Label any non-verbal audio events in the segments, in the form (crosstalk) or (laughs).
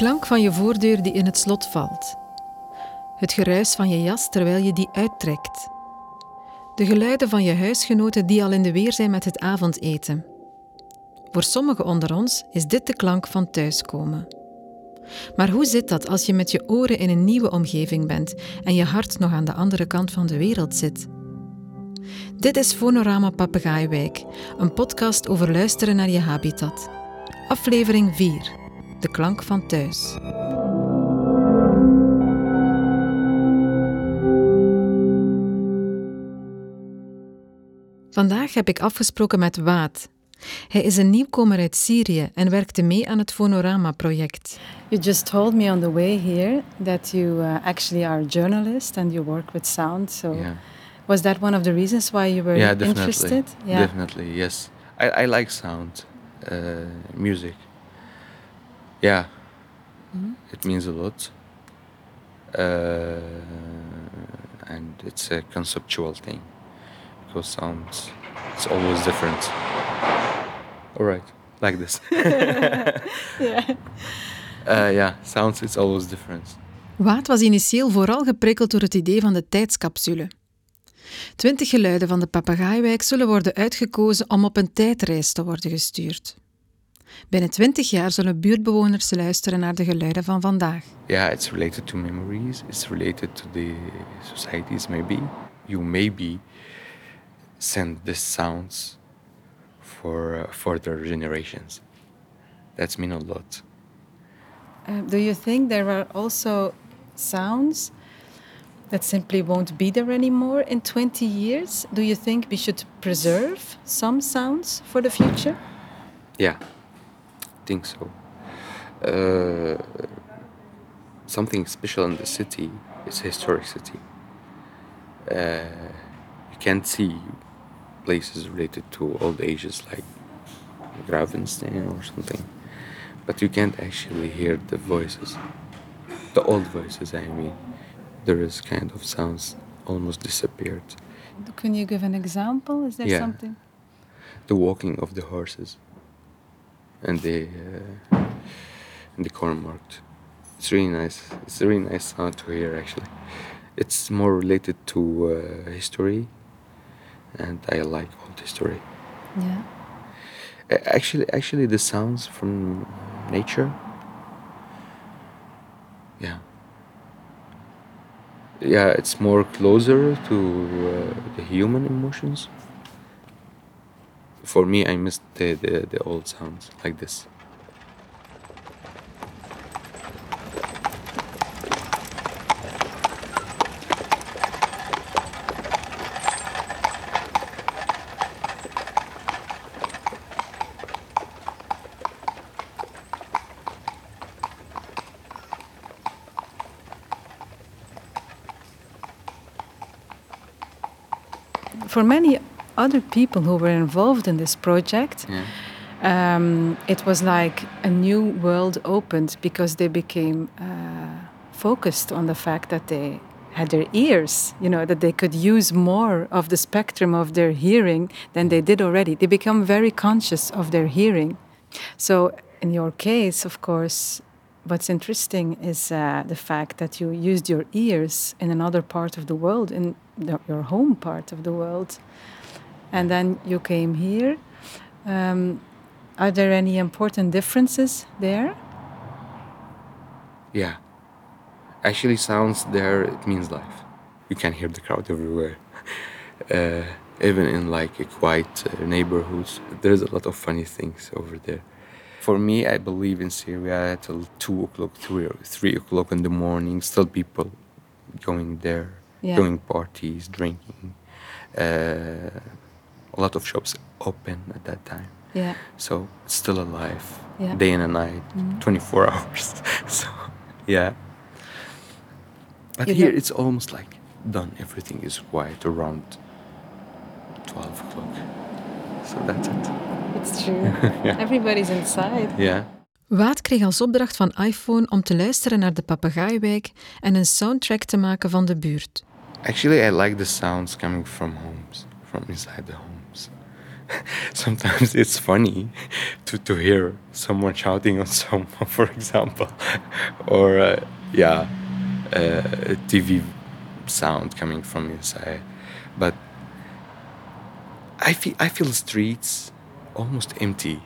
Klank van je voordeur die in het slot valt. Het geruis van je jas terwijl je die uittrekt. De geluiden van je huisgenoten die al in de weer zijn met het avondeten. Voor sommigen onder ons is dit de klank van thuiskomen. Maar hoe zit dat als je met je oren in een nieuwe omgeving bent en je hart nog aan de andere kant van de wereld zit? Dit is Fonorama Papegaaiwijk, een podcast over luisteren naar je habitat. Aflevering 4. De klank van thuis. Vandaag heb ik afgesproken met Waad. Hij is een nieuwkomer uit Syrië en werkte mee aan het Fonorama-project. You just told me on the way here that you uh, actually are a journalist and you work with sound. So, Yeah. was that one of the reasons why you were yeah, definitely. interested? Definitely, yes. I, I like sound, uh, music. Yeah, Mhm. it means a lot. Uh, and it's a conceptual thing because sounds it's always different. All right, like this. (laughs) yeah. Uh, yeah, sounds it's always different. Waad was initieel vooral geprikkeld door het idee van de tijdscapsule. Twintig geluiden van de papegaaiwijk zullen worden uitgekozen om op een tijdreis te worden gestuurd. Binnen twintig jaar zullen buurtbewoners luisteren naar de geluiden van vandaag. Yeah, it's related to memories. It's related to the societies. Maybe you maybe send these sounds for uh, further generations. That's mean a lot. Uh, do you think there are also sounds that simply won't be there anymore in 20 years? Do you think we should preserve some sounds for the future? Yeah, think so. Uh, something special in the city. It's a historic city. Uh, you can't see places related to old ages like Gravensteen or something, but you can't actually hear the voices, the old voices. I mean, there is kind of sounds almost disappeared. Can you give an example? Is there Yeah. something? the walking of the horses and the uh, and the corn market. It's really nice. It's a really nice sound to hear actually. It's more related to uh, history, and I like old history. Yeah. Actually, actually, the sounds from nature. Yeah. Yeah, it's more closer to uh, the human emotions. For me, I miss the, the, the old sounds like this. For many other people who were involved in this project, Yeah. um, it was like a new world opened because they became uh, focused on the fact that they had their ears, you know, that they could use more of the spectrum of their hearing than they did already. They become very conscious of their hearing. So, in your case, of course, what's interesting is uh, the fact that you used your ears in another part of the world, in the, your home part of the world, and then you came here. Um, are there any important differences there? Yeah. Actually, sounds there, it means life. You can hear the crowd everywhere. (laughs) uh, even in like a quiet uh, neighborhoods, there's a lot of funny things over there. For me, I believe in Syria till 2 o'clock, 3, 3 o'clock in the morning, still people going there, Yeah. doing parties, drinking. Uh, a lot of shops open at that time. Yeah. So it's still alive, Yeah. day and a night, Mhm. 24 (laughs) hours. so, yeah. But You here it's almost like done. Everything is quiet around 12 o'clock. So that's it. It's true. (laughs) Everybody's inside. Yeah. Waad kreeg als opdracht van iPhone om te luisteren naar de papegaaiwijk en een soundtrack te maken van de buurt. Actually, I like the sounds coming from homes, from inside the homes. (laughs) sometimes it's funny to, to hear someone shouting on someone, (laughs) for example, or uh, yeah, uh, TV sound coming from inside. But I feel I feel streets almost empty.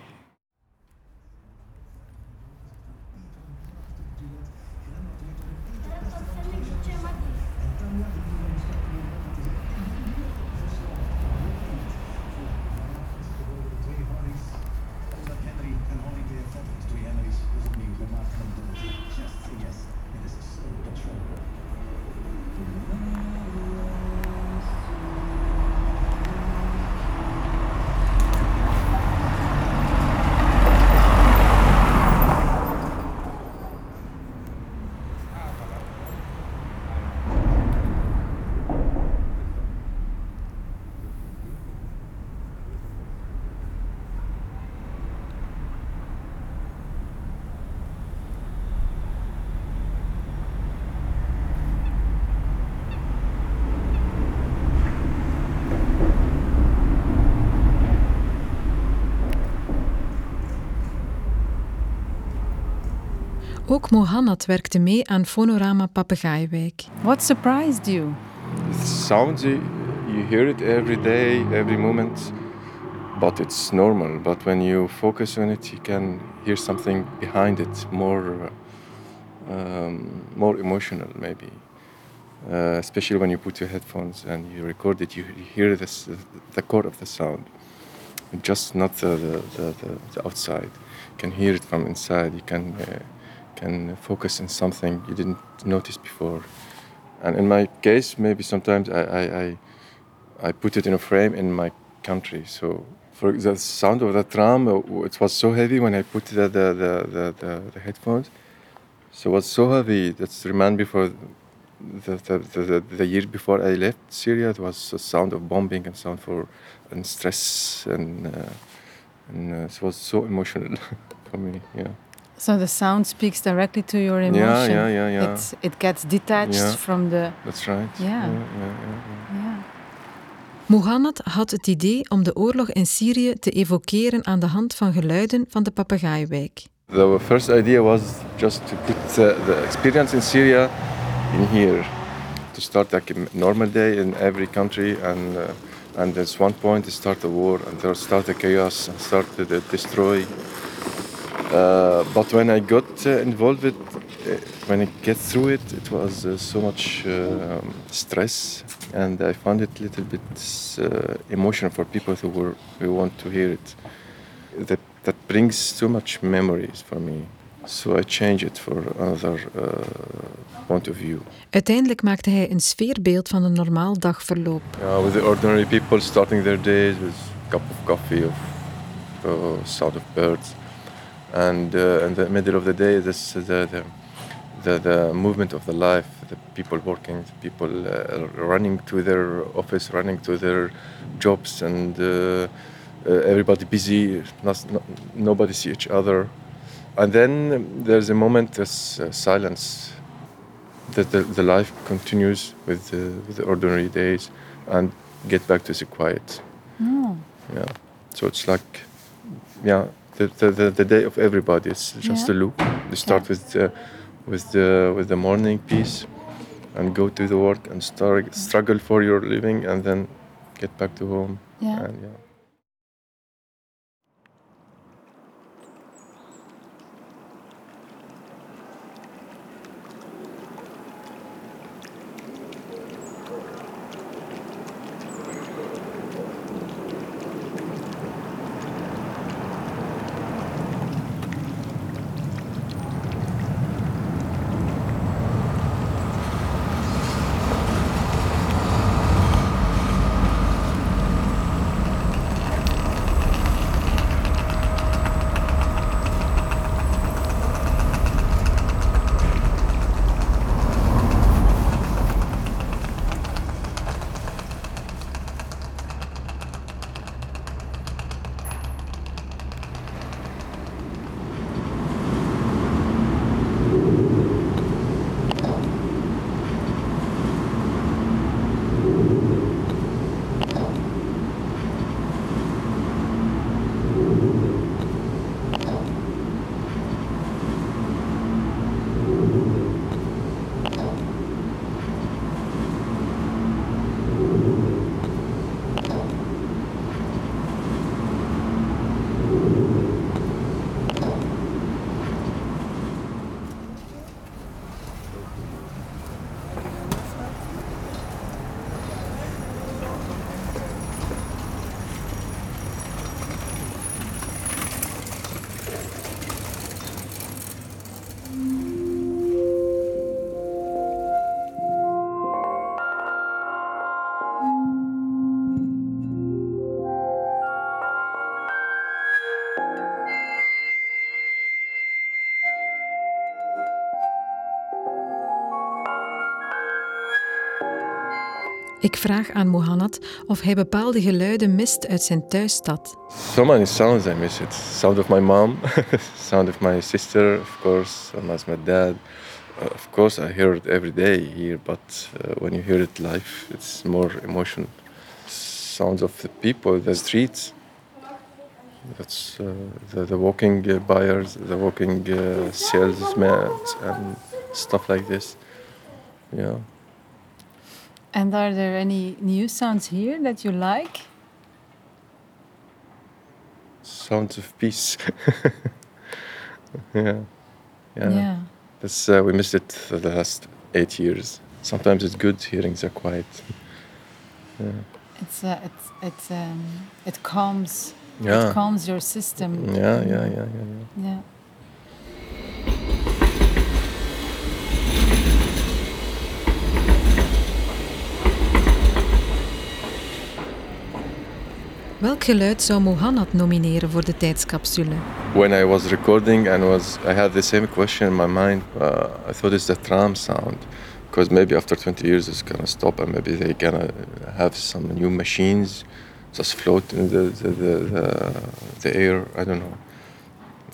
Ook Mohannad werkte mee aan Fonorama Papegaaiwijk. What surprised you? The sounds, you, you hear it every day, every moment, but it's normal. But when you focus on it, you can hear something behind it, more, um, more emotional maybe. Uh, especially when you put your headphones and you record it, you, you hear this, the core of the sound, just not the, the, the, the outside. You can hear it from inside. You can uh, can focus on something you didn't notice before. And in my case, maybe sometimes I, I, I, I put it in a frame in my country. So for the sound of the tram, uh, it was so heavy when I put the, the, the, the, the headphones. So it was so heavy. That's remind me for the, the, the, the, year before I left Syria. It was a sound of bombing and sound for and stress and, uh, and uh, it was so emotional (laughs) for me. Yeah. So the sound speaks directly to your emotion. Yeah, yeah, yeah, yeah. It's, it gets detached Yeah. from the. That's right. Yeah. yeah, yeah, yeah. Yeah. Mohammed had het idee om de oorlog in Syrië te evokeren aan de hand van geluiden van de papegaaiwijk. The first idea was just to put the, the experience in Syria in here. To start like a normal day in every country, and uh, and there's one point to start a war, and there start a chaos, and start to destroy. Uh, but when I got uh, involved with, uh, when I get through it, it was so much stress, and I found it a little bit emotional for people who were who want to hear it. That that brings so much memories for me. So I change it for another uh, point of view. Uiteindelijk maakte hij een sfeerbeeld van een normaal dagverloop. Yeah, with the ordinary people starting their days with a cup of coffee, of uh, sound of birds, and uh, in the middle of the day, this the the, the the movement of the life, the people working, the people uh, running to their office, running to their jobs, and uh, uh, everybody busy, not, not, nobody see each other, and then there's a moment, this uh, silence that the, the life continues with the, with the ordinary days and get back to the quiet. Oh. Yeah. So it's like, yeah, the, the, the, the day of everybody. It's just Yeah. a loop. You start with the, with the with the morning piece, and go to the work and start struggle for your living, and then get back to home. Yeah. And yeah. Ik vraag aan Mohanad of hij bepaalde geluiden mist uit zijn thuisstad. So many sounds I miss it. Sound of my mom, (laughs) sound of my sister, of course, sometimes my dad. Uh, of course, I hear it every day here, but uh, when you hear it live, it's more emotion. Sounds of the people, the streets. That's uh, the, the walking uh, buyers, the walking uh, salesmen, and stuff like this. Yeah. And are there any new sounds here that you like? Sounds of peace. (laughs) yeah. Yeah. Yeah. That's, uh, we missed it the last eight years. Sometimes it's good hearing the quiet. (laughs) Yeah. It's uh, it's it's um, it calms Yeah. it calms your system. Yeah, yeah, yeah, yeah, yeah. Yeah. Welk geluid zou Mohanad nomineren voor de tijdscapsule? When I was recording and was, I had the same question in my mind. Uh, I thought it's the tram sound, because maybe after 20 years it's gonna stop and maybe they're gonna have some new machines just float in the the, the, the, the air. I don't know.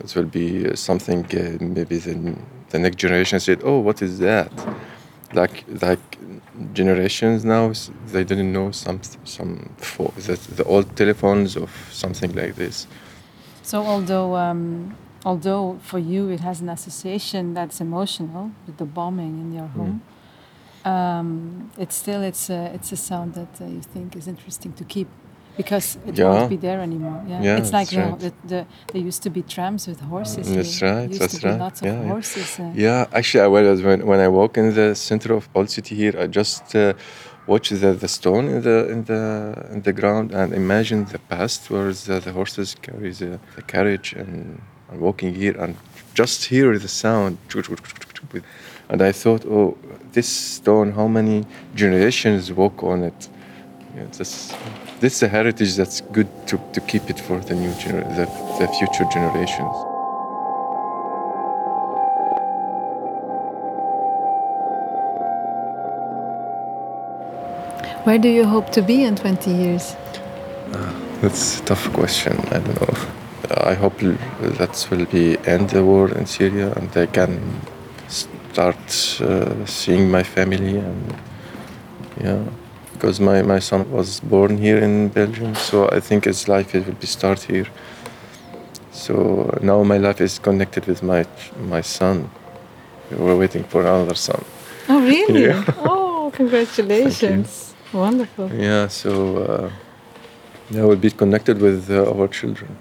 It will be something. Uh, maybe the the next generation said, "Oh, what is that?" Like like generations now, they didn't know some some fo- the, the old telephones of something like this. So although um, although for you it has an association that's emotional with the bombing in your home, um, it's still it's a it's a sound that uh, you think is interesting to keep because it Yeah. won't be there anymore. Yeah, Yeah, it's like right. the, the there used to be trams with horses. That's here. right, Used that's right. lots of Yeah, yeah. horses. Uh, Yeah, actually, I was when, when I walk in the center of Old City here, I just uh, watch the, the stone in the in the in the ground and imagine the past where the, the horses carry the, the carriage and I'm walking here and just hear the sound. And I thought, oh, this stone, how many generations walk on it? Yeah, this, this is a heritage that's good to, to keep it for the new gener- the, the future generations. Where do you hope to be in 20 years? That's a tough question. I don't know. I hope that will be end the war in Syria and I can start uh, seeing my family and yeah, because my, my son was born here in Belgium, so I think his life it will be start here. So now my life is connected with my my son. We're waiting for another son. Oh really? (laughs) Yeah. Oh, congratulations! Wonderful. Yeah, so uh, yeah, we'll be connected with uh, our children.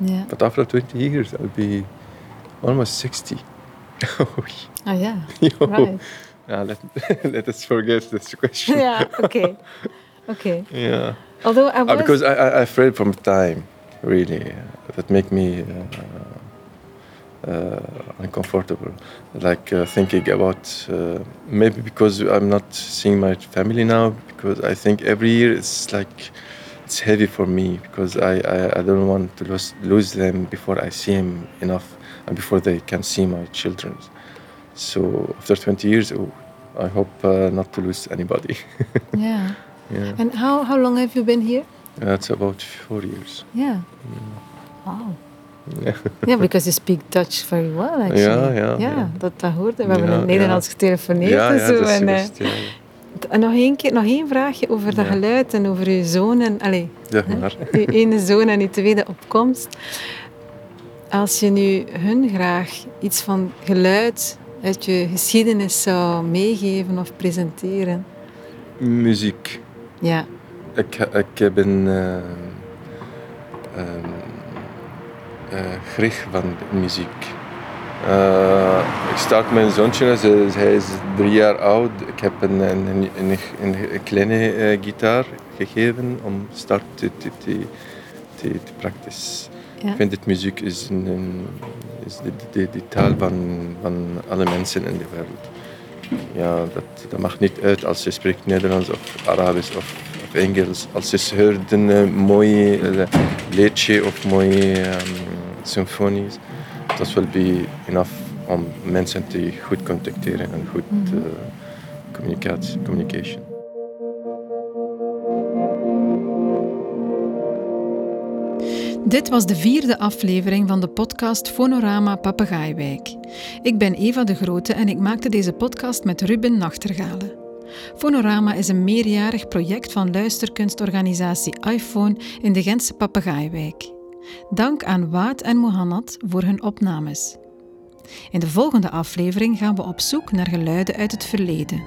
Yeah. But after 20 years, I'll be almost 60. (laughs) Oh yeah. (laughs) Yo. Right. Yeah, let, (laughs) let us forget this question. (laughs) yeah. Okay. Okay. Yeah. Although I Uh, because I, I, I afraid from time, really, uh, that make me uh, uh, uncomfortable. Like uh, thinking about uh, maybe because I'm not seeing my family now, because I think every year it's like it's heavy for me because I, I, I don't want to lose, lose them before I see them enough and before they can see my children. So after 20 years, oh, I hope uh, not to lose anybody. (laughs) yeah. yeah. And how how long have you been here? That's about four years. Yeah. Wow. Yeah. (laughs) Yeah, because you speak Dutch very well, actually. Ja, ja, Ja, ja. dat, dat hoorde. We hebben Ja, in Nederlands ja. getelefoneerd Ja, en ja, zo. en, eh, juist, ja. en nog één keer, nog één vraagje over dat Ja. geluid en over uw zoon en... Allee, Zeg hè, maar. uw ene zoon en uw tweede opkomst. Als je nu hun graag iets van geluid uit je geschiedenis zou meegeven of presenteren. Muziek. Ja. Ik, ik ben uh, uh, van muziek. Uh, ik start mijn zoontje, ze- hij is drie jaar oud. Ik heb een, een, een, een, een kleine gitaar gegeven om start te, te, te, te, te practice. Ik vind dat muziek is, een, is de, de, de, taal van, van alle mensen in de wereld. Ja, dat, dat mag niet uit als je spreekt Nederlands of Arabisch of, of Engels. Als je hoort een uh, mooi uh, liedje of mooie um, symfonies, dat will be enough om mensen te goed contacteren en goed uh, communicatie, communication. Dit was de vierde aflevering van de podcast Fonorama Papegaaiwijk. Ik ben Eva de Grote en ik maakte deze podcast met Ruben Nachtergalen. Fonorama is een meerjarig project van luisterkunstorganisatie iPhone in de Gentse Papegaaiwijk. Dank aan Waad en Mohannad voor hun opnames. In de volgende aflevering gaan we op zoek naar geluiden uit het verleden.